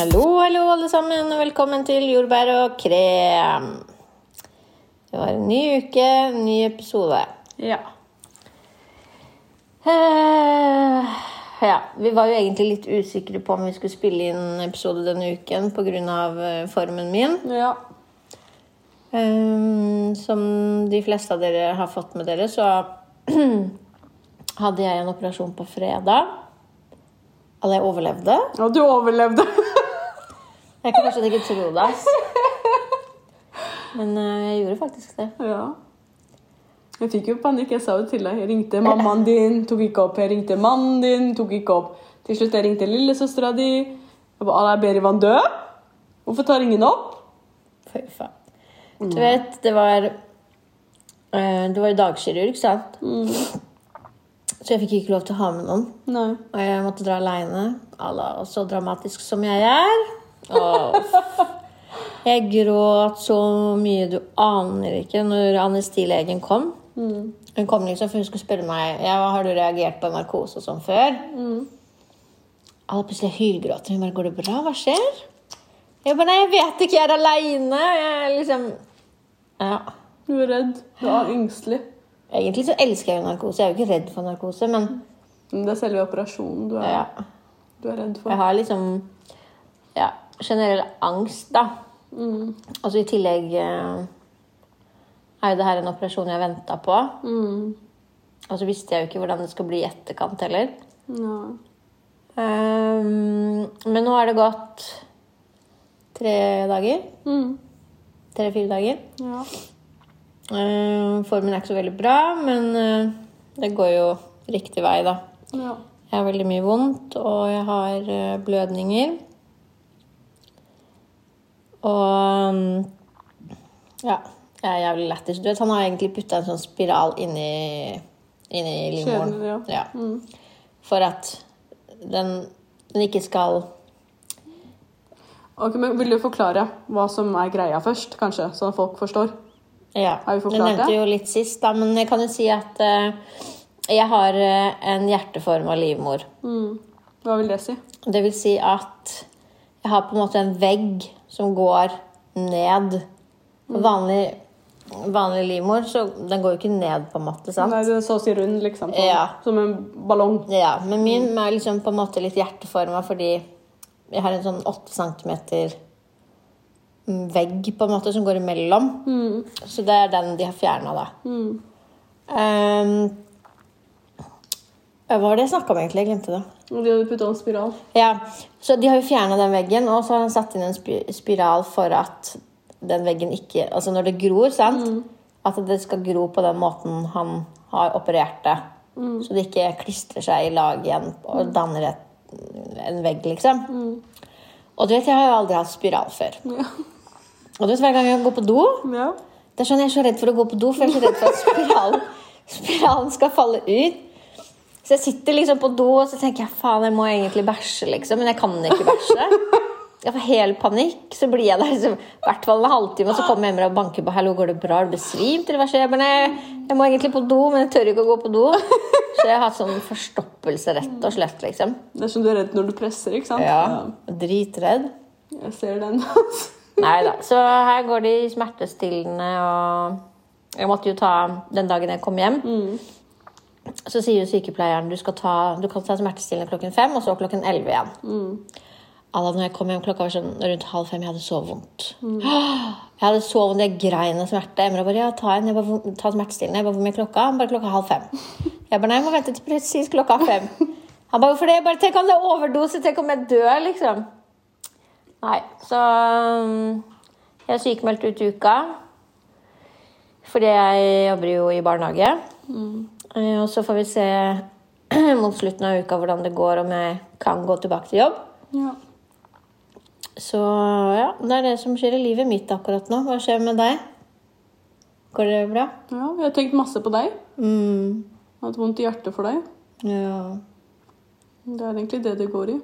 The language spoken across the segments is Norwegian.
Hallo, hallo, alle sammen, og velkommen til Jordbær og krem. Det var en ny uke, en ny episode. Ja. Eh, ja, vi var jo egentlig litt usikre på om vi skulle spille inn episode denne uken pga. eh, formen min. Ja. Eh, som de fleste av dere har fått med dere, så hadde jeg en operasjon på fredag. At jeg overlevde. Ja, du overlevde. Jeg kan fortsatt ikke tro det. ass. Men eh, jeg gjorde faktisk det. ja. Jeg fikk jo panikk. Jeg sa jo til deg. Jeg ringte mammaen din, tok ikke opp. Jeg ringte mannen din, tok ikke opp. Til slutt jeg ringte lillesøstera di. Jeg bare «Anna, er Berivan død? Hvorfor tar ingen opp? Fy faen. Du vet, det var eh, Det var jo dagkirurg, sant? Så jeg fikk ikke lov til å ha med noen. Nei. Og jeg måtte dra aleine. Så dramatisk som jeg er. Åh. Jeg gråt så mye du aner ikke når anestilegen kom. Hun kom liksom for hun skulle spørre meg ja, har du reagert på narkose og sånn før. Alle plutselig hylgråter. Hun bare 'Går det bra? Hva skjer?' Jeg bare 'Nei, jeg vet ikke. Jeg er aleine.' Liksom Ja. Du er redd. Du er engstelig. Egentlig så elsker jeg jo narkose. Jeg er jo ikke redd for narkose, men Men det er selve operasjonen du er, ja. du er redd for. Jeg har liksom ja, generell angst, da. Mm. Altså i tillegg eh, er jo det her en operasjon jeg venta på. Mm. Og så visste jeg jo ikke hvordan det skal bli i etterkant heller. Ja. Um, men nå har det gått tre dager. Mm. Tre-fire dager. ja. Uh, formen er ikke så veldig bra, men uh, det går jo riktig vei, da. ja. Jeg har veldig mye vondt, og jeg har uh, blødninger. Og mm, ja, jeg er jævlig lættis. Du vet, han har egentlig putta en sånn spiral inni, inni livmoren. Ja. ja. Mm. For at den, den ikke skal Ok, men Vil du forklare hva som er greia først, kanskje, sånn at folk forstår? Ja, Har vi jeg nevnte det? jo litt sist, da, men jeg kan jo si at uh, jeg har uh, en av livmor. Mm. Hva vil det si? Det vil si at jeg har på en måte en vegg som går ned. Mm. Vanlig, vanlig livmor, så den går jo ikke ned, på en måte. sant? Nei, det er så å si rund, liksom. Som, Ja. som en ballong. Ja, Men min er liksom på en måte litt hjerteforma fordi jeg har en sånn 8 centimeter mm, vegg på en måte som går imellom. Så det er den de har fjerna, da. Ehm, hva var det jeg snakka om, egentlig? Jeg glemte det. De hadde putta en spiral. Ja, så de har jo fjerna den veggen, og så har han satt inn en spiral for at den veggen ikke Altså når det gror, sant? At det skal gro på den måten han har operert det. Så det ikke klistrer seg i lag igjen og danner et, en vegg, liksom. Og du vet, jeg har jo aldri hatt spiral før. Ja. Og du vet, hver gang jeg går på do ja. det er sånn Jeg er så redd for å gå på do, for jeg er så redd for at spiralen, spiralen skal falle ut. Så jeg sitter liksom på do og så tenker jeg, faen, jeg må egentlig bæsje, liksom. Men jeg kan ikke bæsje. Jeg får helt panikk. Så blir jeg der liksom, i hvert fall en halvtime, og så kommer jeg hjem og banker på. 'Hallo, går det bra? Er du besvimt?' Eller hva skjer? Jeg, bare, jeg må egentlig på do, men jeg tør ikke å gå på do. Så jeg har hatt sånn forstoppelse, rett og slett, liksom. Det er som du er redd når du presser, ikke sant? Ja, Dritredd. Jeg ser den. Nei da. Så her går de smertestillende, og jeg måtte jo ta den dagen jeg kom hjem. Så sier jo sykepleieren du, ta, du kan ta smertestillende klokken fem, og så klokken elleve igjen. Alla, når jeg kom hjem klokka var sånn rundt halv fem, jeg hadde så vondt. Jeg hadde så vondt, jeg grein av smerte. Emra bare ja, ta en. Jeg bare, "Hvor- ta smertestillende. Jeg bare, hvor mye klokka? Han bare klokka halv fem. Jeg bare nei, jeg må vente til presis klokka fem. Han bare hvorfor det? Jeg bare tenk om det er overdose, tenk om jeg dør, liksom. Nei, så um, jeg er sykemeldt ut i uka. Fordi jeg jobber jo i barnehage. Eh, Og så får vi se mot slutten av uka hvordan det går, om jeg kan gå tilbake til jobb. Ja. Så ja, det er det som skjer i livet mitt akkurat nå. Hva skjer med deg? Går det bra? ja. Jeg har tenkt masse på deg. Mm. Jeg har hatt vondt i hjertet for deg. Ja. Det er egentlig det det går i.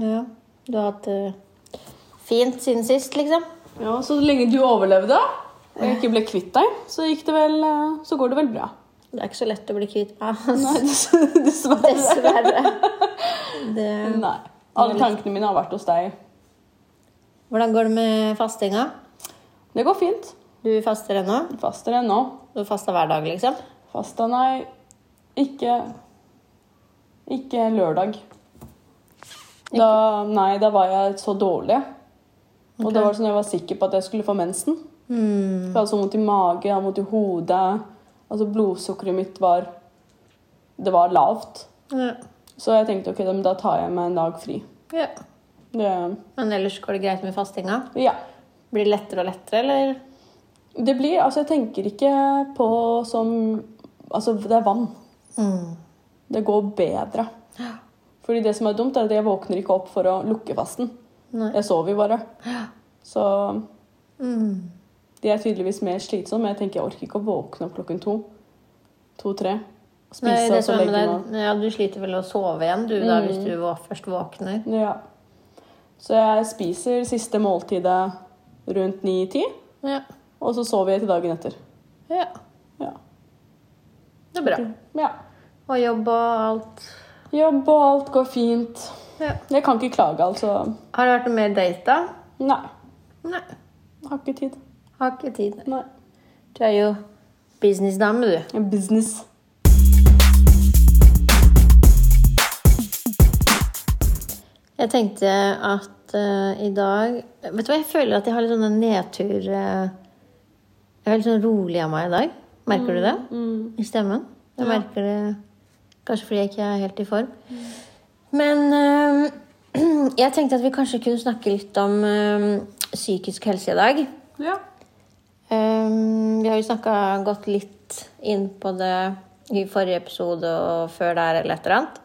ja. Du har hatt det fint siden sist, liksom? Ja, Så lenge du overlevde og jeg ikke ble kvitt deg, så, vel, uh, så går det vel bra. Det er ikke så lett å bli kvitt meg. Nei, dess- dessverre. Dessverre. Det Nei. Alle tankene mine har vært hos deg Hvordan går det med fastinga? Det går fint. Du faster ennå? Faster ennå. Du faster hver dag, liksom? Fasta, nei. Ikke Ikke lørdag. Da, nei, da var jeg så dårlig. Og det var sånn jeg var sikker på at jeg skulle få mensen. Mm. Jeg hadde så vondt i magen, vondt i hodet. Altså Blodsukkeret mitt var Det var lavt. Ja. Så jeg tenkte ok, da tar jeg meg en dag fri. ja. Det, Men ellers går det greit med fastinga? ja. Blir det lettere og lettere, eller? Det blir Altså, jeg tenker ikke på som Altså, det er vann. Mm. Det går bedre. Fordi det som er dumt, er at jeg våkner ikke opp for å lukke fasten. Nei. Jeg sover jo bare. Så Mm. De er tydeligvis mer slitsomme. Men jeg tenker jeg orker ikke å våkne opp klokken to. To-tre. Spise Nei, og så legge meg. ja, du sliter vel å sove igjen, du, da, hvis du først våkner. Ja. Så jeg spiser siste måltidet rundt ni-ti, Ja. og så sover jeg til dagen etter. ja. Ja. Det er bra. ja. Og jobb og alt. Jobb og alt går fint. Ja. Jeg kan ikke klage, altså. Har det vært noe mer date, da? Nei. Nei. Har ikke tid. Har ikke tid. Nei. Du er jo businessdame, du. Business. Jeg tenkte at uh, i dag Vet du hva, jeg føler at jeg har litt sånne nedtur uh, Jeg er litt sånn rolig av meg i dag. Merker du det? I stemmen? Jeg merker det kanskje fordi jeg ikke er helt i form. Men uh, jeg tenkte at vi kanskje kunne snakke litt om psykisk helse i dag. Ja. Um, vi har jo snakka gått litt inn på det i forrige episode og før der eller et eller annet.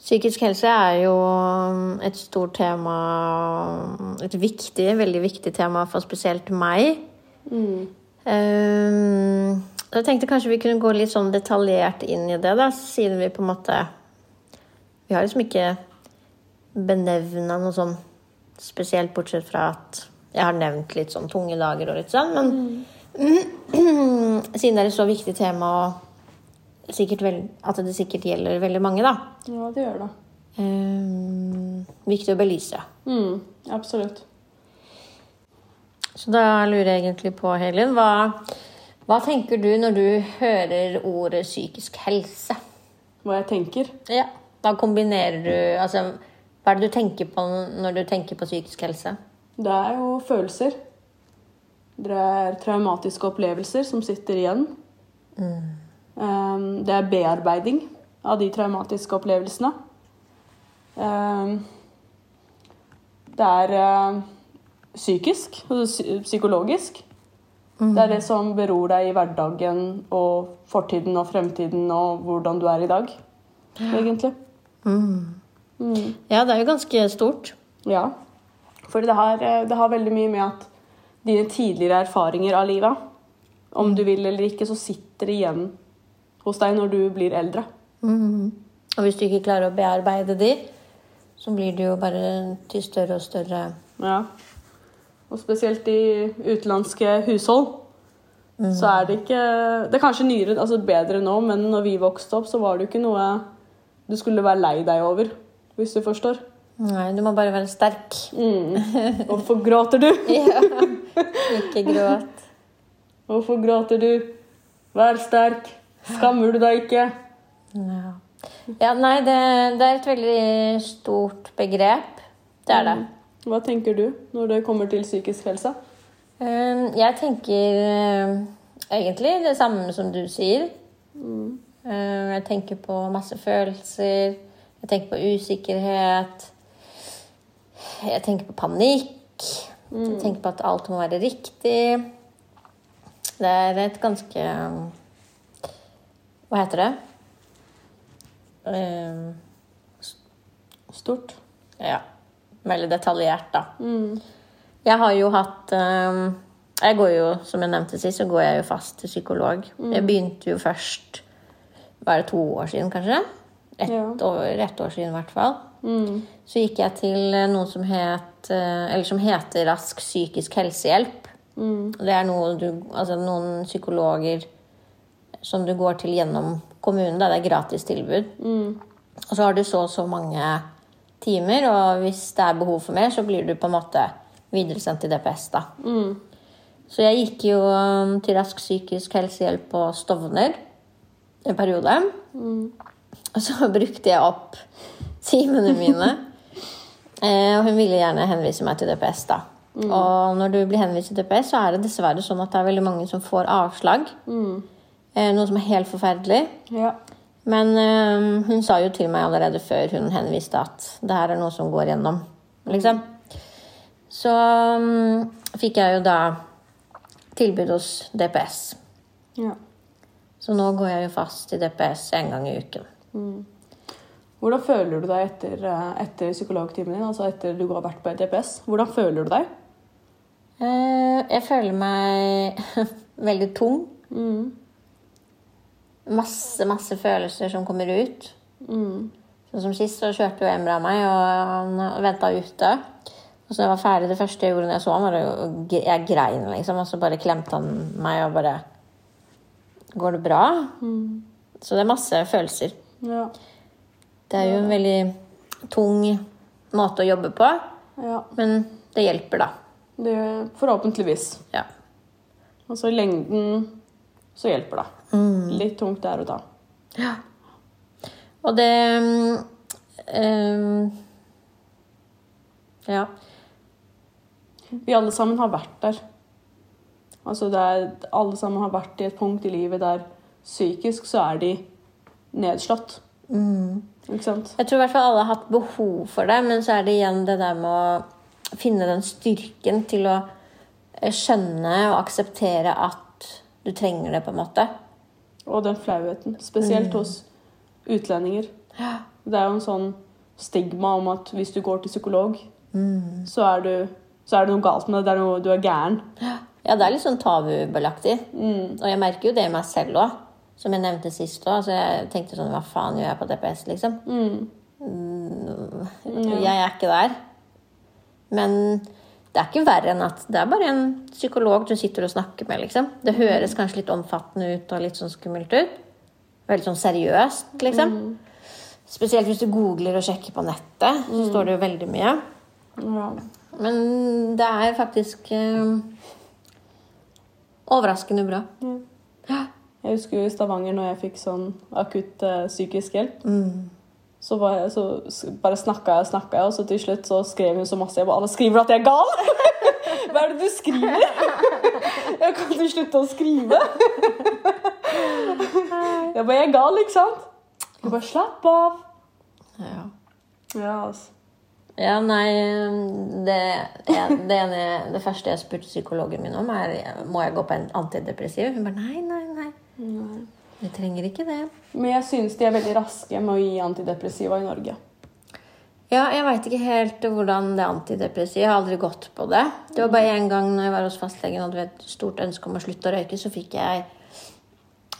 Psykisk helse er jo um, et stort tema, et viktig, veldig viktig tema for spesielt meg. Um, jeg tenkte kanskje vi kunne gå litt sånn detaljert inn i det, da, siden vi på en måte Vi har liksom ikke benevna noe sånn spesielt, bortsett fra at jeg har nevnt litt sånn tunge dager og litt sånn, men siden det er et så viktig tema og vel, at det sikkert gjelder veldig mange, da. ja, det gjør det. Um, viktig å belyse. Mm, absolutt. Så da lurer jeg egentlig på, Helin, hva, hva tenker du når du hører ordet psykisk helse? Hva jeg tenker. Ja. Da kombinerer du Altså, hva er det du tenker på når du tenker på psykisk helse? Det er jo følelser. Det er traumatiske opplevelser som sitter igjen. Um, det er bearbeiding av de traumatiske opplevelsene. Um, det er uh, psykisk, psykologisk. Mm. psykologisk. Det er det som beror deg i hverdagen og fortiden og fremtiden og hvordan du er i dag, egentlig. Ja, det er jo ganske stort. Ja. For det har, eh, det har veldig mye med at dine tidligere erfaringer av livet, om du vil eller ikke, så sitter det igjen hos deg når du blir eldre. Og hvis du ikke klarer å bearbeide de, så blir du jo bare til større og større Ja. Og spesielt i utenlandske hushold. Så er det ikke Det er kanskje nyere, altså bedre nå, men når vi vokste opp, så var det jo ikke noe du skulle være lei deg over, hvis du forstår. Nei, du må bare være sterk. Hvorfor gråter du? Ja. Ikke gråt. Hvorfor gråter du? Vær sterk. Skammer du deg ikke? Ja, ja nei, det, det er et veldig stort begrep. Det er det. Hva tenker du når det kommer til psykisk helse? Um, Jeg tenker um, egentlig det samme som du sier. Um, Jeg tenker på masse følelser. Jeg tenker på usikkerhet. Jeg tenker på panikk. Jeg tenker på at alt må være riktig. Det er et ganske Hva heter det? Um, Stort. ja. Veldig detaljert, da. Jeg har jo hatt um, Jeg går jo, som jeg nevnte sist, så går jeg jo fast til psykolog. Jeg begynte jo først Var det to år siden, kanskje? Ett Ja. år, et år siden, i hvert fall. Så gikk jeg til noe som het eh, Eller som heter Rask psykisk helsehjelp. Det er noe du, altså noen psykologer som du går til gjennom kommunen. Da. Det er gratis tilbud. Og så har du så og så mange timer, og hvis det er behov for mer, så blir du på en måte videresendt til DPS, da. Så jeg gikk jo um, til Rask psykisk helsehjelp på Stovner en periode. Og så brukte jeg opp timene mine. Eh, og hun ville gjerne henvise meg til DPS, da. Og når du blir henvist til DPS, så er det dessverre sånn at det er veldig mange som får avslag. Mm. noe som er helt forferdelig. Ja. Men eh, hun sa jo til meg allerede før hun henviste at det her er noe som går gjennom. Liksom. Så mm, fikk jeg jo da tilbud hos DPS. ja. Så nå går jeg jo fast i DPS en gang i uken. Hvordan føler du deg etter, eh, etter psykologtimen din? Altså etter du har vært på et Hvordan føler du deg? Eh, jeg føler meg veldig tung. Masse, masse følelser som kommer ut. Sånn som sist, så kjørte jo Emra meg, og han venta ute. Og så jeg var ferdig, det første jeg gjorde når jeg så ham, var gre- jeg grein, liksom. Og så bare klemte han meg og bare Går det bra? Så det er masse følelser. Ja. Det er jo en veldig tung måte å jobbe på, ja. men det hjelper, da. Det, forhåpentligvis. Ja. Altså i lengden så hjelper det. Litt tungt der og da. Ja. Og det mm, ehm, Ja. Vi alle sammen har vært der. Altså det er, alle sammen har vært i et punkt i livet der psykisk så er de nedslått. Sant? Jeg tror i hvert fall alle har hatt behov for det, men så er det igjen det der med å finne den styrken til å eh, skjønne og akseptere at du trenger det, på en måte. Og den flauheten. Spesielt hos utlendinger. Det er jo en sånn stigma om at hvis du går til psykolog, så, er du, så er det noe galt med deg. Det er noe, du er gæren. Ja, det er litt sånn tabubelagtig. Og jeg merker jo det i meg selv òg. Som jeg nevnte sist òg. så jeg tenkte sånn Hva faen gjør jeg på DPS, liksom? Mm, Jeg er ikke der. Men det er ikke verre enn at det er bare en psykolog du sitter og snakker med, liksom. Det høres kanskje litt omfattende ut og litt sånn skummelt ut. Veldig sånn seriøst, liksom. Spesielt hvis du googler og sjekker på nettet, så står det jo veldig mye. Ja. Men det er faktisk eh, overraskende bra. Jeg husker jo i Stavanger når jeg fikk sånn akutt uh, psykisk hjelp. Så, var jeg, så bare snakka jeg og snakka, jeg, og så til slutt så skrev hun så masse. Jeg bare, Alle skriver at jeg er gal! Hva er det du skriver? Jeg kan du slutte å skrive. Jeg bare, jeg er gal, ikke sant? Jeg bare, slapp av. Ja. Ja, altså. Ja, nei det, ja, det, ene, det første jeg spurte psykologen min om, er må jeg gå på en antidepressiv. Hun bare nei, nei, nei. Du trenger ikke det. Men jeg synes de er veldig raske med å gi antidepressiva i Norge. Ja, jeg veit ikke helt hvordan det er antidepressiva Jeg har aldri gått på det. Det var bare én gang når jeg var hos fastlegen og hadde et stort ønske om å slutte å røyke, så fikk jeg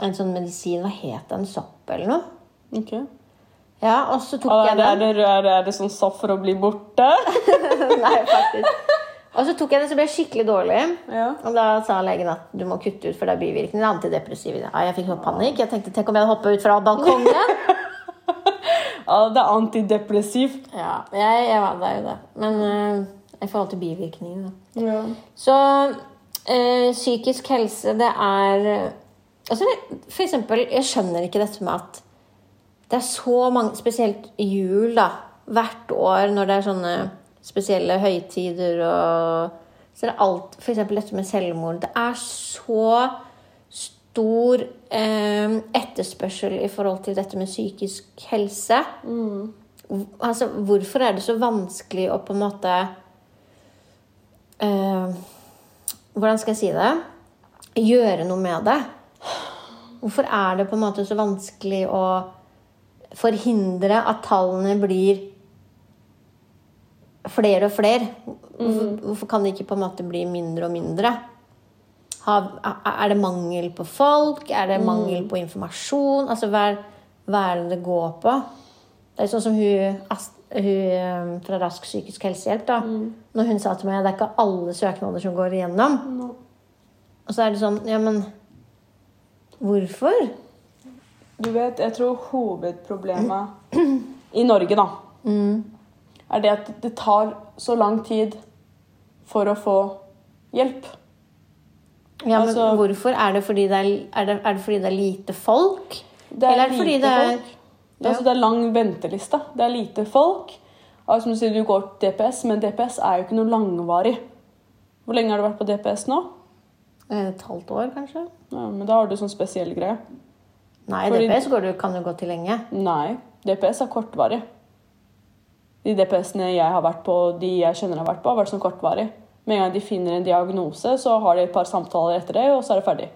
en sånn medisin Hva het den? Sopp eller noe? Ok. Ja, og så tok Er jeg den. er, det, er det sånn sopp for å bli borte? Nei, faktisk. Og så tok jeg det, så ble jeg skikkelig dårlig. Ja. Og da sa legen at du må kutte ut, for det er bivirkninger. Antidepressiv. Ja, jeg fikk panikk. Jeg tenkte tenk om jeg hadde hoppa ut fra balkongen. ja, det er antidepressiv. ja, jeg, jeg var der jo det. Men uh, i forhold til bivirkninger, da. Ja. Så uh, psykisk helse, det er altså, For eksempel, jeg skjønner ikke dette med at det er så mange Spesielt jul, da. Hvert år når det er sånne spesielle høytider og Så er det alt For eksempel dette med selvmord. Det er så stor eh, etterspørsel i forhold til dette med psykisk helse. Altså, hvorfor er det så vanskelig å på en måte eh, Hvordan skal jeg si det? Gjøre noe med det. Hvorfor er det på en måte så vanskelig å forhindre at tallene blir flere og flere? Hvorfor, hvorfor kan det ikke på en måte bli mindre og mindre? Har, er det mangel på folk? Er det mangel på informasjon? Altså, hva er, hva er det det går på? Det er sånn som hun, hun eh, fra Rask psykisk helsehjelp. da. Når hun sa til meg at det er ikke alle søknader som går igjennom. Og så er det sånn Ja, men hvorfor? Du vet, jeg tror hovedproblemet i Norge, da, er det at det tar så lang tid for å få hjelp. Ja, men Altså- hvorfor? Er det, fordi det er, er, det, er det fordi det er lite folk? Det er Eller det fordi lite det er folk. Er, altså, det er lang venteliste. Det er lite folk. Altså, som du sier, du går til DPS, men DPS er jo ikke noe langvarig. Hvor lenge har du vært på DPS nå? Et halvt år, kanskje? Ja, men da har du sånn spesiell greie. Nei, Fordi- DPS går du, kan jo gå til lenge. Nei, DPS er kortvarig. De DPS-ene jeg har vært på, de jeg kjenner har vært på, har vært sånn kortvarig. Med en gang de finner en diagnose, så har de et par samtaler etter det, og så er det ferdig.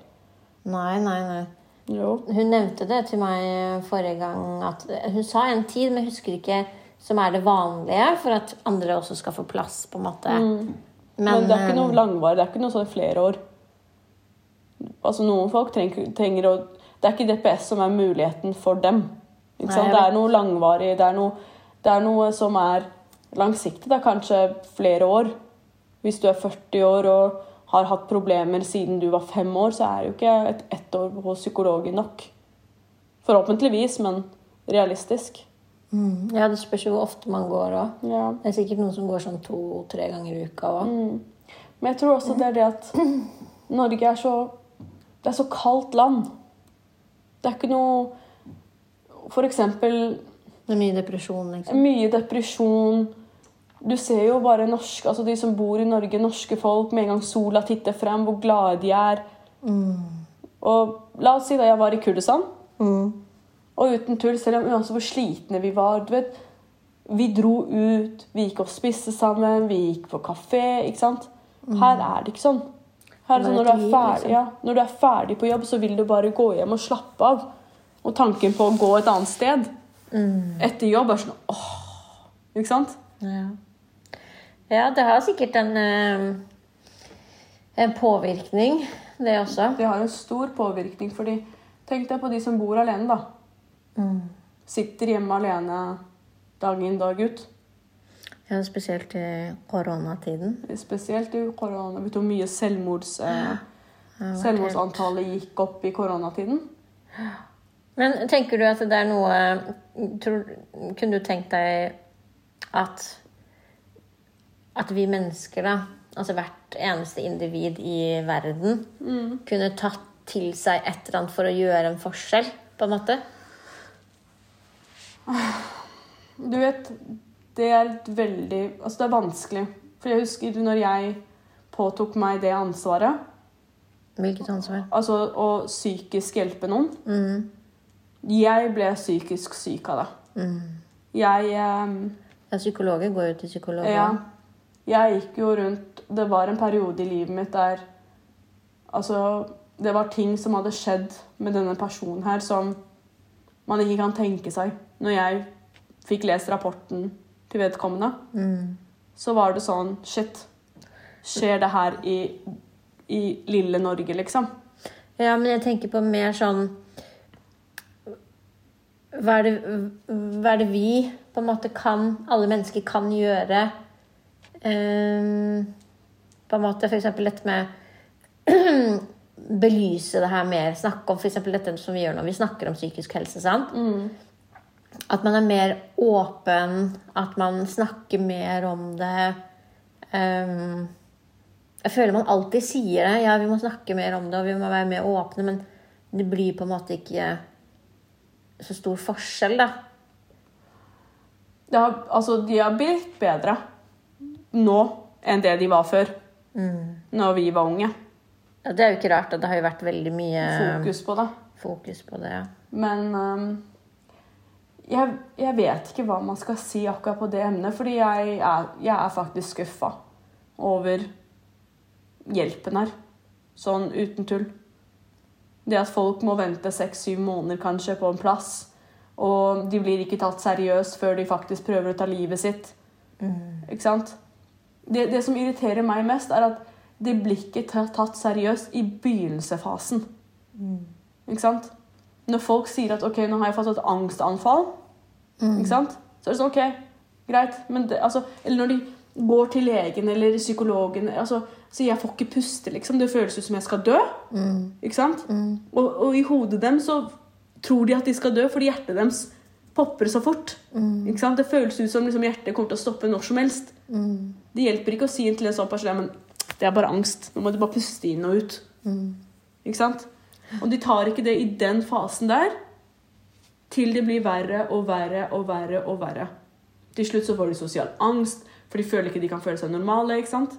Nei, nei, nei. Jo. Hun nevnte det til meg forrige gang. At hun sa en tid, men husker ikke som er det vanlige for at andre også skal få plass. på en måte. Mm. Men, det er ikke noe eh, langvarig. Det er ikke noe sånn flere år. Altså Noen folk trenger, trenger å Det er ikke DPS som er muligheten for dem. Nei, Det er noe langvarig. Det er noe, det er noe som er langsiktig. Det er kanskje flere år. Hvis du er 40 år og har hatt problemer siden du var fem år, så er jo ikke et ett år hos psykologen nok. Forhåpentligvis, men realistisk. mm, Ja, det spørs jo hvor ofte man går òg. Ja. Det er sikkert noen som går sånn to-tre ganger i uka òg. Men jeg tror også det er det at Norge er så Det er så kaldt land. Det er ikke noe For eksempel Det er mye depresjon, liksom. mye depresjon. Du ser jo bare norske, altså de som bor i Norge, norske folk, med en gang sola titter frem, hvor glade de er. Og la oss si da jeg var i Kurdistan, Mm. og uten tull, selv om uansett hvor slitne vi var du vet, Vi dro ut, vi gikk og spiste sammen, vi gikk på kafé. ikke sant? Her er det ikke sånn. Her er det sånn når, du er ferdig, liksom. ja, når du er ferdig på jobb, så vil du bare gå hjem og slappe av. Og tanken på å gå et annet sted etter jobb er sånn åh, Ikke sant? Ja. ja, det har sikkert en, eh, en påvirkning, det også. Det har en stor påvirkning, fordi tenk deg på de som bor alene, da. Sitter hjemme alene dag inn, dag ut. Ja, spesielt i koronatiden. Spesielt i korona. Vet du hvor mye selvmords, Ja. selvmordsantallet gikk opp i koronatiden? Men tenker du at det er noe tror, Kunne du tenkt deg at at vi mennesker, da, altså hvert eneste individ i verden, kunne tatt til seg et eller annet for å gjøre en forskjell, på en måte? Du vet, det er et veldig Altså, det er vanskelig. For jeg husker når jeg påtok meg det ansvaret, Hvilket ansvar? altså å psykisk hjelpe noen Jeg ble psykisk syk av det. Jeg eh, Ja, psykologer går jo til psykologer. Ja. Jeg gikk jo rundt Det var en periode i livet mitt der Altså, det var ting som hadde skjedd med denne personen her som man ikke kan tenke seg. Når jeg fikk lest rapporten til vedkommende, så var det sånn Shit. Skjer det her i, i lille Norge, liksom? Ja, men jeg tenker på mer sånn hva er, det, hva er det vi på en måte kan, alle mennesker kan gjøre? um, på en måte f.eks. dette med Belyse det her mer. Snakke om f.eks. dette som vi gjør når vi snakker om psykisk helse. sant? At man er mer åpen, at man snakker mer om det. Um, jeg føler man alltid sier det. Ja, vi må snakke mer om det, og vi må være mer åpne, men det blir på en måte ikke så stor forskjell, da. Ja, altså, de har blitt bedre nå enn det de var før. Når vi var unge. Ja, det er jo ikke rart, da. det har jo vært veldig mye Fokus på det. fokus på det. ja. Men um, jeg, jeg vet ikke hva man skal si akkurat på det emnet, fordi jeg er, jeg er faktisk skuffa over hjelpen her. Sånn uten tull. Det at folk må vente seks-syv måneder kanskje på en plass, og de blir ikke tatt seriøst før de faktisk prøver å ta livet sitt. Ikke sant? Det, det som irriterer meg mest, er at det blir ikke tatt seriøst i begynnelsefasen. Ikke sant? Når folk sier at ok, nå har jeg fått et angstanfall, ikke sant? så er det sånn ok, greit. Men det, altså, eller når de går til legen eller psykologen altså, sier jeg får ikke puste, liksom. Det føles ut som jeg skal dø. Ikke sant? Og, og i hodet dem så tror de at de skal dø fordi hjertet deres popper så fort. Ikke sant? Det føles ut som liksom, hjertet kommer til å stoppe når som helst. Det hjelper ikke å si til en sånn person at det er bare angst. Nå må du bare puste inn og ut. Ikke sant? Og de tar ikke det i den fasen der til det blir verre og verre og verre og verre. Til slutt så får de sosial angst, for de føler ikke de kan føle seg normale. ikke sant?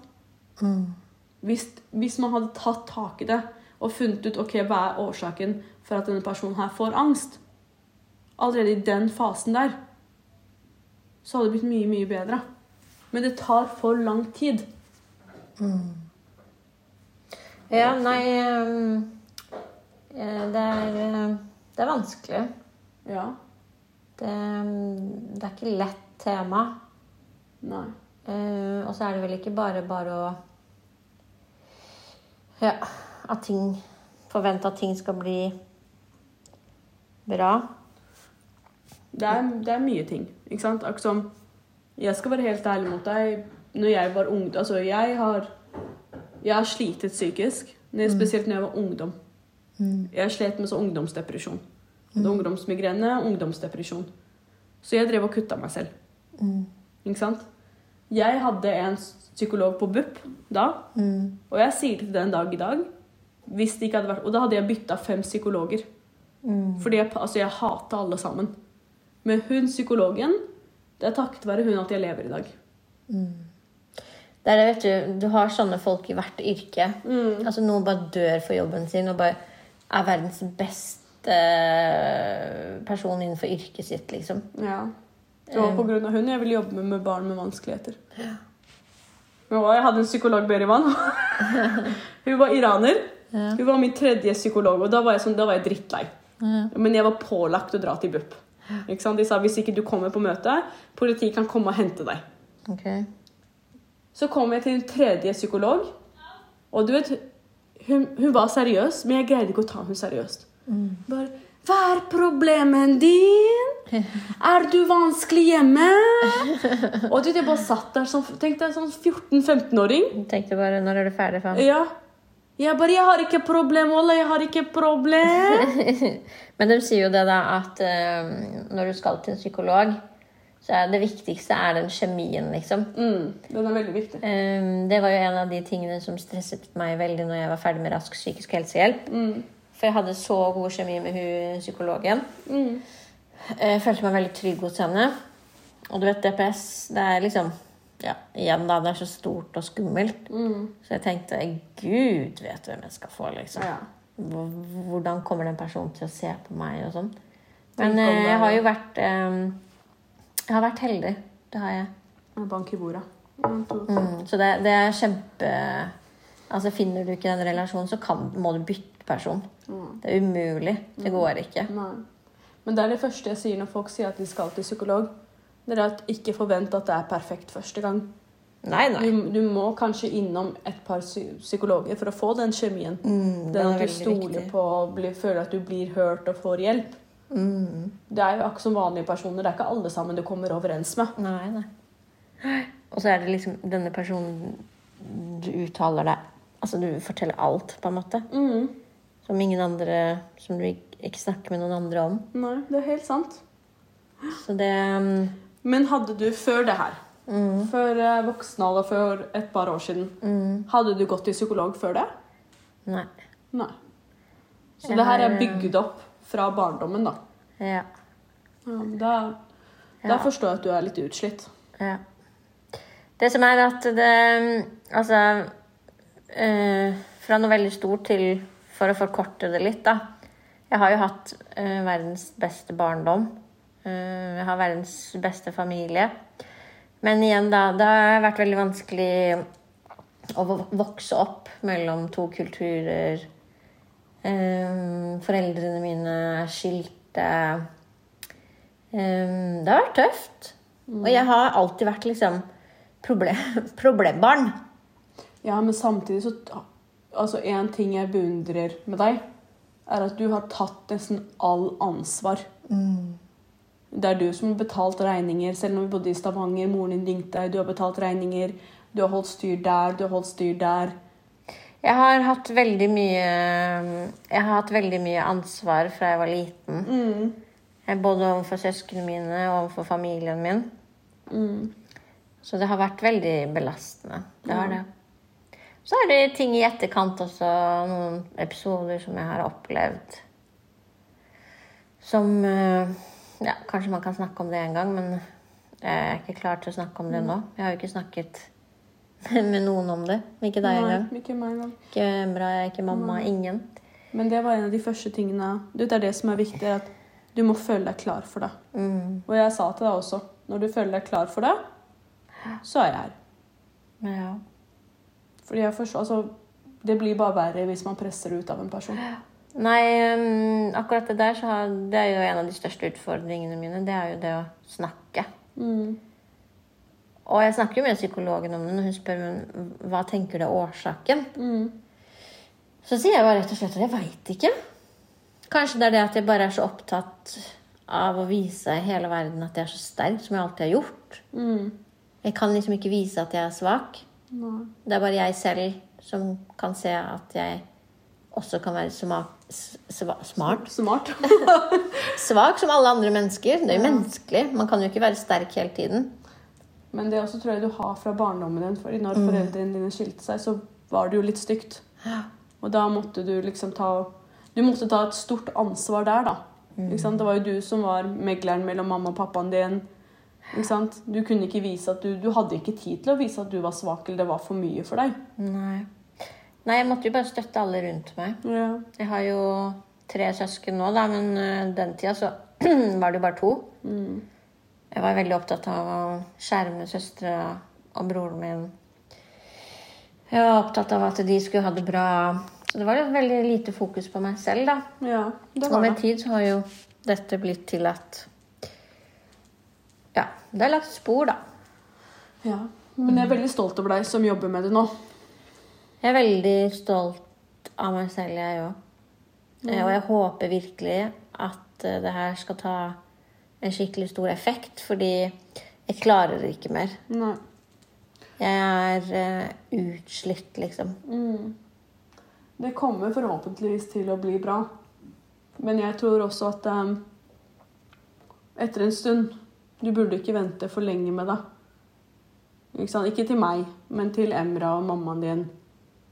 Hvis, hvis man hadde tatt tak i det og funnet ut ok, hva er årsaken for at denne personen her får angst, allerede i den fasen der, så hadde det blitt mye, mye bedre. Men det tar for lang tid. Ja, nei ehm, eh, det er, eh, det er vanskelig. Ja. Det, ehm, det er ikke lett tema. Nei. Eh, og så er det vel ikke bare bare å Ja, at ting Forvente at ting skal bli bra. Det er, det er mye ting. ikke sant? Akkurat som Jeg skal være helt ærlig mot deg. Når jeg var ung Altså, jeg har Jeg har slitet psykisk. Spesielt når jeg var ungdom. Jeg slet med så ungdomsdepresjon. Det Ungdomsmigrene, ungdomsdepresjon. Så jeg drev og kutta meg selv. Ikke sant? Jeg hadde en psykolog på BUP da, og jeg sier til den dag i dag hvis det ikke hadde vært, Og da hadde jeg bytta fem psykologer. Fordi jeg, altså jeg hata alle sammen. Men hun psykologen, det er takket være hun at jeg lever i dag. Det er det, vet du, du har sånne folk i hvert yrke. Altså Noen bare dør for jobben sin og bare er verdens beste person innenfor yrket sitt, liksom. Ja. Det var på grunn av hun jeg ville jobbe med, med barn med vanskeligheter. Ja. jeg hadde en psykolog, Berivan. hun var iraner. Hun var min tredje psykolog, og da var jeg, sånn, da var jeg drittlei. Men jeg var pålagt å dra til BUP. De sa hvis ikke du kommer på møte, politiet kan komme og hente deg. Okay. Så kom jeg til en tredje psykolog, og du vet, hun, hun var seriøs, men jeg greide ikke å ta henne seriøst. Bare, hva er problemet din? Er du vanskelig hjemme? Og du jeg bare satt der som Tenk deg sånn 14-15-åring. Tenkte bare når er du ferdig, faen? Ja. Jeg bare, jeg har ikke problem, Ola, jeg har ikke problem. Men de sier jo det da at uh, når du skal til en psykolog, så er det viktigste er den kjemien, liksom. Mm, den er veldig viktig. Um, det var jo en av de tingene som stresset meg veldig når jeg var ferdig med rask psykisk helsehjelp. For jeg hadde så god kjemi med hun psykologen. Jeg følte meg veldig trygg hos henne. Og du vet, DPS, det er liksom ja, igjen da, det er så stort og skummelt. Så jeg tenkte gud vet hvem jeg skal få, liksom. Ja. Hvordan kommer den personen til å se på meg og sånn. Men eh, jeg har jo vært eh, Jeg har vært heldig. Det har jeg. Bank i bordet. Mm, så det, det er kjempe Altså Finner du ikke den relasjonen, så kan, må du bytte person. Det er umulig. Det går ikke. Nei. Men det er det første jeg sier når folk sier at de skal til psykolog. Det er at ikke forvent at det er perfekt første gang. Nei, nei. Du, du må kanskje innom et par psykologer for å få den kjemien. Mm, den den at du stoler viktig. på og føler at du blir hørt og får hjelp. Mm. Det er jo akkurat som vanlige personer. Det er ikke alle sammen du kommer overens med. Nei, nei. Og så er det liksom denne personen du uttaler deg Altså du forteller alt, på en måte. Mm. Som ingen andre Som du ikke, snakker med noen andre om. Nei, det er helt sant. Så det um, Men hadde du før det her, mm, før eh, voksen alder, for et par år siden, mm, hadde du gått til psykolog før det? Nei. Nei. Så Jeg det her er eh, bygd opp fra barndommen, da. Ja. Ja, da, da Ja. forstår jeg at du er litt utslitt. Ja. Det som er at det Altså øh, Fra noe veldig stort til For å forkorte det litt, da. Jeg har jo hatt eh, verdens beste barndom. Eh, jeg har verdens beste familie. Men igjen, da. Det har vært veldig vanskelig å vokse opp mellom to kulturer. Eh, foreldrene mine er skilte. Eh, det har vært tøft. Og jeg har alltid vært liksom problem, problembarn. Ja, men samtidig så Altså, en ting jeg beundrer med deg, er at du har tatt nesten all ansvar. Det er du som har betalt regninger, selv når vi bodde i Stavanger. Moren din ringte deg, du har betalt regninger. Du har holdt styr der, du har holdt styr der. Jeg har hatt veldig mye Jeg har hatt veldig mye ansvar fra jeg var liten. Mm. Både overfor søsknene mine og overfor familien min. Så det har vært veldig belastende. Det har det. Så er det ting i etterkant også, noen episoder som jeg har opplevd som eh, Ja, kanskje man kan snakke om det en gang, men jeg er ikke klar til å snakke om det nå. Jeg har jo ikke snakket med noen om det. Ikke deg engang. Ikke meg engang. Ikke Emra, ikke mamma, ingen. Men det var en av de første tingene Det er det som er viktig, at du må føle deg klar for det. Mm. Og jeg sa til deg også når du føler deg klar for det, så er jeg her. Ja. Fordi jeg forstår, altså, Det blir bare verre hvis man presser det ut av en person. Nei, um, akkurat det der så har, det er jo en av de største utfordringene mine. Det er jo det å snakke. Mm. Og jeg snakker jo med psykologen om det når hun spør meg hva tenker du er årsaken. Mm. Så sier jeg bare rett og slett at jeg veit ikke. Kanskje det er det at jeg bare er så opptatt av å vise hele verden at jeg er så sterk, som jeg alltid har gjort. Mm. Jeg kan liksom ikke vise at jeg er svak. Det er bare jeg selv som kan se at jeg også kan være sva smart. Smart. Svak som alle andre mennesker. Det er jo menneskelig. Man kan jo ikke være sterk hele tiden. Men det også tror jeg du har fra barndommen din. Fordi når foreldrene dine skilte seg, så var det jo litt stygt. Og da måtte du liksom ta Du måtte ta et stort ansvar der, da. Sant? Det var jo du som var megleren mellom mamma og pappaen din. Du kunne ikke vise at du Du hadde ikke tid til å vise at du var svak, eller det var for mye for deg. Nei. Nei, jeg måtte jo bare støtte alle rundt meg. Ja. Jeg har jo tre søsken nå, da, men øh, den tida så var det jo bare to. Jeg var veldig opptatt av å skjerme søstera og broren min. Jeg var opptatt av at de skulle ha det bra. Så det var jo veldig lite fokus på meg selv, da. ja, det Og med det. tid så har jo dette blitt til at det har lagt spor, da. Ja. Men jeg er veldig stolt over deg som jobber med det nå. Jeg er veldig stolt av meg selv, jeg òg. Og jeg håper virkelig at eh, det her skal ta en skikkelig stor effekt, fordi jeg klarer det ikke mer. Nei. Jeg er uh, utslitt, liksom. Mm. Det kommer forhåpentligvis til å bli bra. Men jeg tror også at um, etter en stund Du burde ikke vente for lenge med det. Ikke, ikke til meg, men til Emra og mammaen din.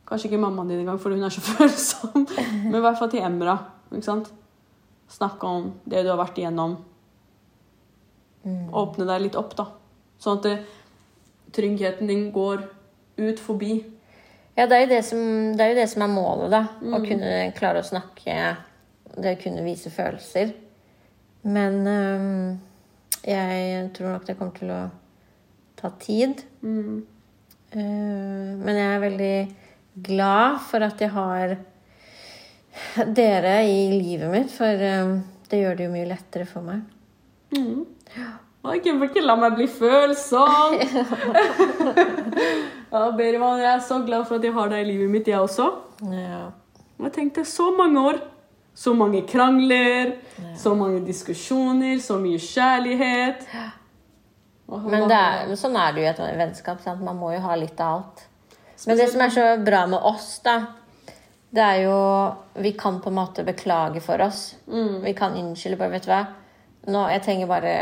Kanskje ikke mammaen din engang, for hun er så følsom. Men i hvert fall til Emra. Ikke sant? Snakke om det du har vært igjennom. Åpne deg litt opp, da. Sånn at det, tryggheten din går ut forbi. Ja, det er, det, som, det er jo det som er målet, da. Å kunne klare å snakke, det å kunne vise følelser. Men øhm, jeg tror nok det kommer til å ta tid. Eh, men jeg er veldig glad for at jeg har dere i livet mitt, for øhm, det gjør det jo mye lettere for meg. Jeg kan ikke la meg bli følsom! ja, Berivan, jeg er så glad for at jeg har deg i livet mitt, jeg også. Ja. Jeg tenkte så mange år. Så mange krangler, så mange diskusjoner, så mye kjærlighet. Men er, men sånn er det jo i et vennskap. Sant? Man må jo ha litt av alt. Men det som er så bra med oss, da, det er jo Vi kan på en måte beklage for oss. Vi kan unnskylde. bare, vet du hva? Nå, jeg trenger bare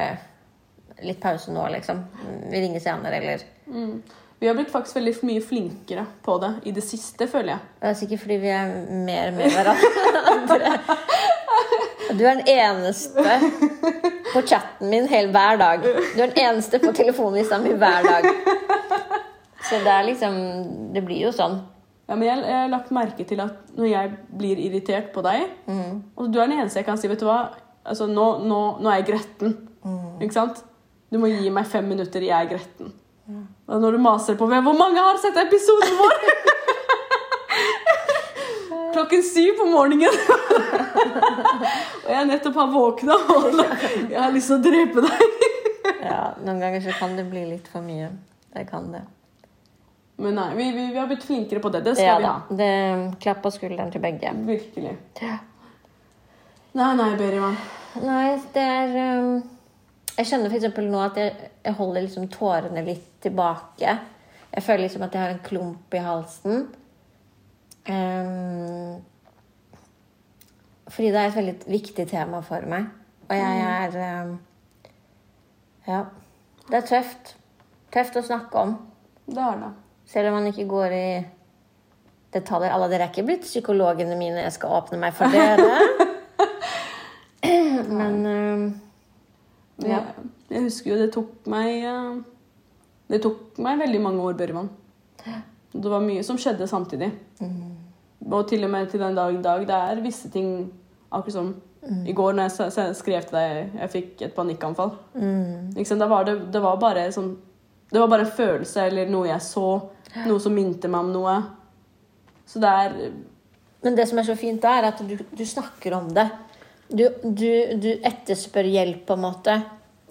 litt pause nå, liksom. Vi ringer senere, eller Mm. Vi har blitt faktisk veldig mye flinkere på det i det siste, føler jeg. Det er sikkert fordi vi er mer med hverandre. Du er den eneste på chatten min hele, hver dag. Du er den eneste på telefonlista mi hver dag. Så det er liksom Det blir jo sånn. Ja, men jeg, jeg har lagt merke til at når jeg blir irritert på deg Og du er den eneste jeg kan si vet du hva, altså, nå, nå, nå er jeg gretten. Ikke sant? Du må gi meg fem minutter, jeg er gretten. Og når du maser på meg Hvor mange har sett episoden vår?! Klokken syv på morgenen. og jeg nettopp har våkna og jeg har lyst til å drepe deg. Ja, Noen ganger så kan det bli litt for mye. Jeg kan det. Men nei, vi, vi, vi har blitt flinkere på det. Det skal Ja vi ha. Det Klapp på skulderen til begge. Virkelig. Nei, nei, Berivan. Nei, det er um, Jeg kjenner f.eks. nå at jeg, jeg holder liksom tårene litt tilbake. Jeg føler liksom at jeg har en klump i halsen. Um, fordi det er et veldig viktig tema for meg. Og jeg er um, Ja. Det er tøft. tøft å snakke om. Det er det. Selv om man ikke går i detaljer. Alle dere er ikke blitt psykologene mine. Jeg skal åpne meg for dere. Men um, Men Jeg, husker jo det tok meg eh, Det tok meg veldig mange år, Børvan. Det var mye som skjedde samtidig. Og til og med til den dag i dag. Det er visse ting Akkurat som i går når jeg skrev til deg jeg fikk et panikkanfall. Da var det, det var bare sånn Det var bare en følelse eller noe jeg så. Noe som minte meg om noe. Så det er Men det som er så fint, da, er at du, du snakker om det. Du, du, du etterspør hjelp, på en måte,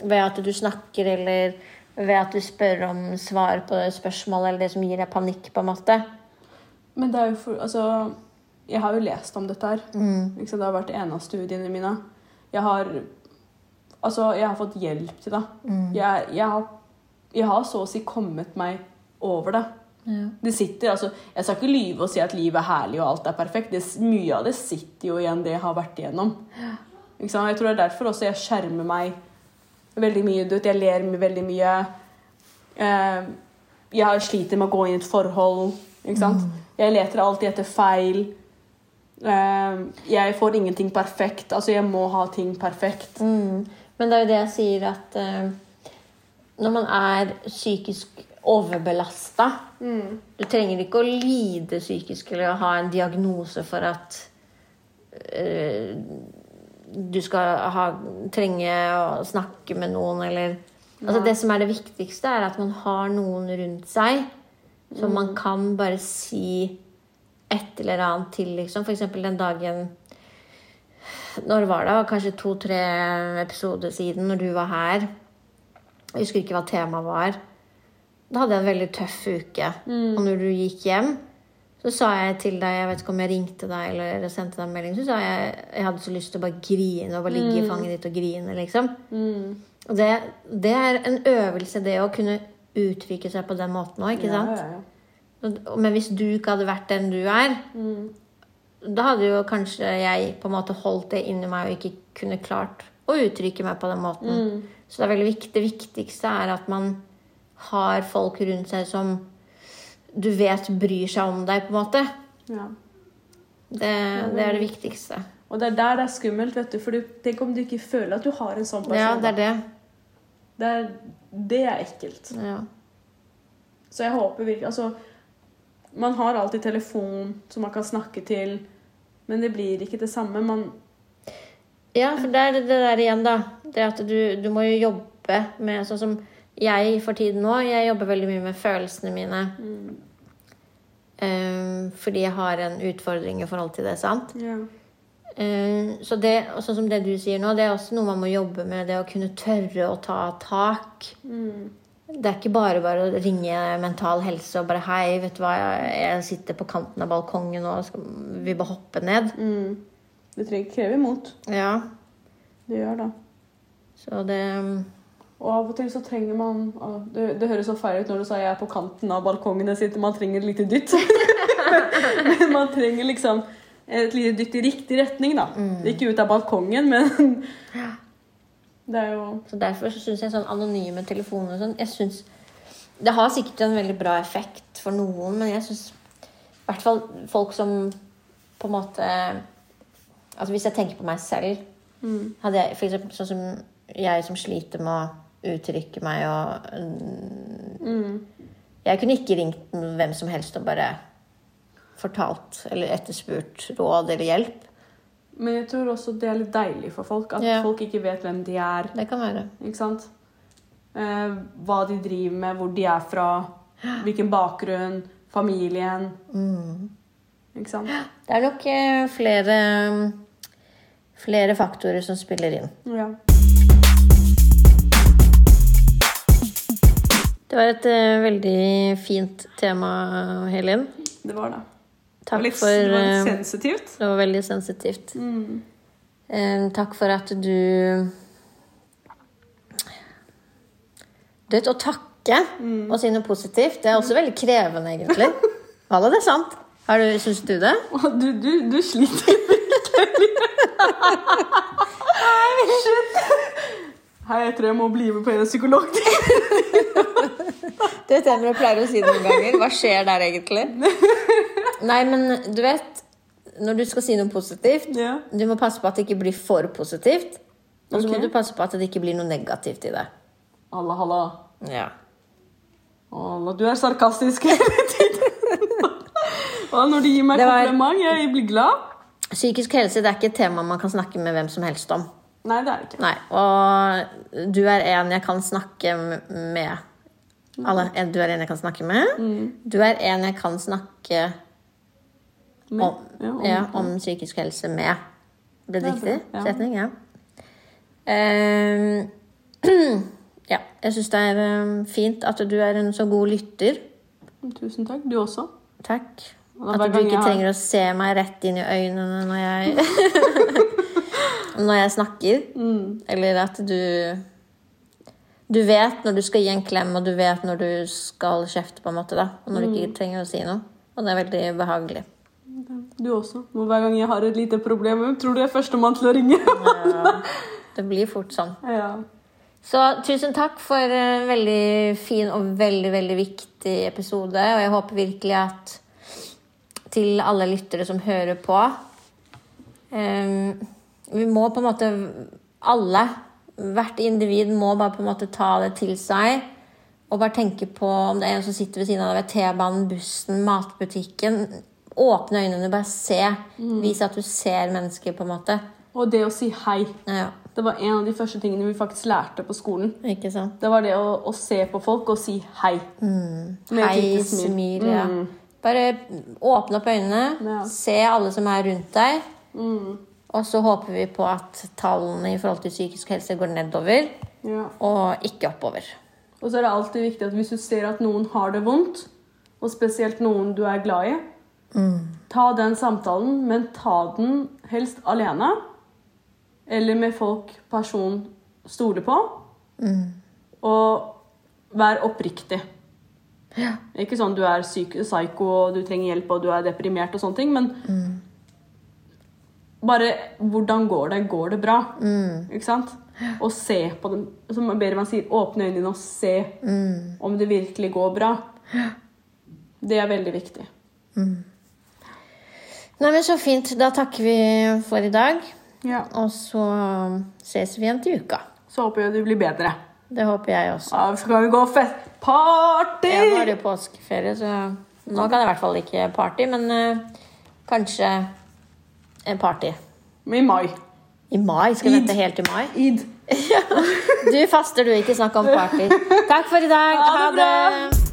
ved at du snakker, eller ved at du spør om svar på spørsmål, eller det som gir deg panikk, på en måte. Men det er jo for Altså, jeg har jo lest om dette her. Mm. Det har vært en av studiene mine. Jeg har Altså, jeg har fått hjelp til det. Jeg, jeg, har, jeg har så å si kommet meg over det. Det sitter, altså, Jeg skal ikke lyve og si at livet er herlig og alt er perfekt. Det, mye av det sitter jo igjen det jeg har vært igjennom. Jeg tror det er derfor også jeg skjermer meg veldig mye. Du vet, jeg ler veldig mye. Eh, jeg sliter med å gå inn i et forhold. Ikke sant? Jeg leter alltid etter feil. Eh, jeg får ingenting perfekt. Altså, jeg må ha ting perfekt. Mm. Men det er jo det jeg sier at eh, når man er psykisk overbelasta Du trenger ikke å lide psykisk eller ha en diagnose for at du skal ha, trenge å snakke med noen eller altså Det som er det viktigste, er at man har noen rundt seg som man kan bare si et eller annet til, liksom. For eksempel den dagen når var det? Kanskje to-tre episoder siden, når du var her. Jeg husker ikke hva temaet var. Da hadde jeg en veldig tøff uke. Og når du gikk hjem, så sa jeg til deg Jeg vet ikke om jeg ringte deg eller sendte deg en melding. Så sa jeg jeg hadde så lyst til å bare grine og bare ligge i fanget ditt og grine. liksom. Og det, det er en øvelse, det å kunne uttrykke seg på den måten òg, ikke sant? Ja, ja, ja. Men hvis du ikke hadde vært den du er, da hadde jo kanskje jeg på en måte holdt det inni meg og ikke kunne klart å uttrykke meg på den måten. Så det er veldig viktig. Det viktigste er at man har folk rundt seg som du vet bryr seg om deg, på en måte. Ja. Det, det er det viktigste. Og det er der det er skummelt, vet du. For du, tenk om du ikke føler at du har en sånn person. Ja, det er det. det, er, det er ekkelt. Ja. Så jeg håper virkelig Altså, man har alltid telefon som man kan snakke til, men det blir ikke det samme. Man Ja, for det er det der igjen, da. Det at du, du må jo jobbe med Sånn som jeg for tiden nå. Jeg jobber veldig mye med følelsene mine. Eh, fordi jeg har en utfordring i forhold til det, sant? ja. Eh, så det, sånn som det du sier nå, det er også noe man må jobbe med. Det å kunne tørre å ta tak. Det er ikke bare bare å ringe Mental Helse og bare 'Hei, vet du hva, jeg, sitter på kanten av balkongen og skal vi bare hoppe ned'. Det trenger kreve mot. Ja, Det gjør det. så det Og av og til så trenger man å, det, det høres så feil ut når du sa jeg er på kanten av balkongene sine. man trenger et lite dytt. men man trenger liksom et lite dytt i riktig retning, da. Ikke ut av balkongen, men Det er jo Så Derfor så syns jeg sånn anonyme telefoner og sånn jeg synes, Det har sikkert en veldig bra effekt for noen, men jeg syns i hvert fall folk som på en måte Altså Hvis jeg tenker på meg selv Hadde jeg for eksempel sånn som jeg som sliter med å uttrykke meg og mm, Jeg kunne ikke ringt hvem som helst og bare fortalt eller etterspurt råd eller hjelp. Men jeg tror også det er litt deilig for folk. At Ja. folk ikke vet hvem de er. Det kan være. Ikke sant? Eh, hva de driver med, hvor de er fra, hvilken bakgrunn, familien. Ikke sant? Det er nok eh, flere flere faktorer som spiller inn. Ja. Det var et uh, veldig fint tema, Helin. Det var det. Det Takk var litt, for det var litt eh, sensitivt. Det var veldig sensitivt. Eh, takk for at du Du vet, å takke og si noe positivt, det er også veldig krevende, egentlig. Valla, det er sant. Har du, Syns du det? Du, du, du sliter virkelig. Shit. Hei, jeg tror jeg må bli med på en psykolog. Du det jeg pleier å si noen ganger? Hva skjer der egentlig? Nei, men du vet Når du skal si noe positivt, Ja. du må passe på at det ikke blir for positivt. Og så okay. må du passe på at det ikke blir noe negativt i det. Alla, halla. Ja. Alla, du er sarkastisk hele tiden. Når du gir meg var- kompliment, jeg blir glad. Psykisk helse det er ikke et tema man kan snakke med hvem som helst om. Nei, det er det ikke. Nei, Og du er en jeg kan snakke med. Alle, du er en jeg kan snakke med. Du er en jeg kan snakke om, ja, om- ja, om psykisk helse med. Ble det riktig ja. setning? Ja. Uh, ja. Jeg syns det er ehm, fint at du er en så god lytter. Tusen takk. Du også. Takk. At du ikke trenger har- å se meg rett inn i øynene når jeg Når jeg snakker. Mm. Eller at du Du vet når du skal gi en klem, og du vet når du skal kjefte, på en måte. da Og når du Mm. ikke trenger å si noe. Og det er veldig behagelig. Du også. Og hver gang jeg har et lite problem, tror du jeg er førstemann til å ringe? Ja, det blir fort sånn. ja. Så tusen takk for en veldig fin og veldig, veldig viktig episode. Og jeg håper virkelig at til alle lyttere som hører på um, Vi må på en måte Alle, hvert individ, må bare på en måte ta det til seg. Og bare tenke på om det er en som sitter ved siden av deg ved T-banen, bussen, matbutikken. Åpne øynene, bare se. Vise at du ser mennesker, på en måte. Og det å si hei. Ja, Det var en av de første tingene vi faktisk lærte på skolen. ikke sant? Det var det å, å se på folk og si hei. Mm. Hei, smil. smil. Ja. Mm. Bare åpne opp øynene, Ja. se alle som er rundt deg. Mm. Og så håper vi på at tallene i forhold til psykisk helse går nedover, Ja. og ikke oppover. Og så er det alltid viktig at hvis du ser at noen har det vondt, og spesielt noen du er glad i, ta den samtalen, men ta den helst alene. Eller med folk personen stoler på. Og vær oppriktig. Ja. Ikke sånn du er syk, psyko og du trenger hjelp og du er deprimert og sånne ting, men bare hvordan går det? Går det bra? Ikke sant? Og se på dem. Som Berman sier, åpne øynene og se om det virkelig går bra. Det er veldig viktig. Nei, men Så fint. Da takker vi for i dag. Ja. Og så ses vi igjen til uka. Så håper jeg du blir bedre. Det håper jeg også. Ja, så kan vi gå fett party! Ja, nå er det jo påskeferie, så nå kan jeg i hvert fall ikke party, men uh, kanskje en party. I mai. I mai? Skal vi vente helt til mai? Id. Du faster, du. Ikke snakk om party. Takk for i dag. Ha det bra. Ha det.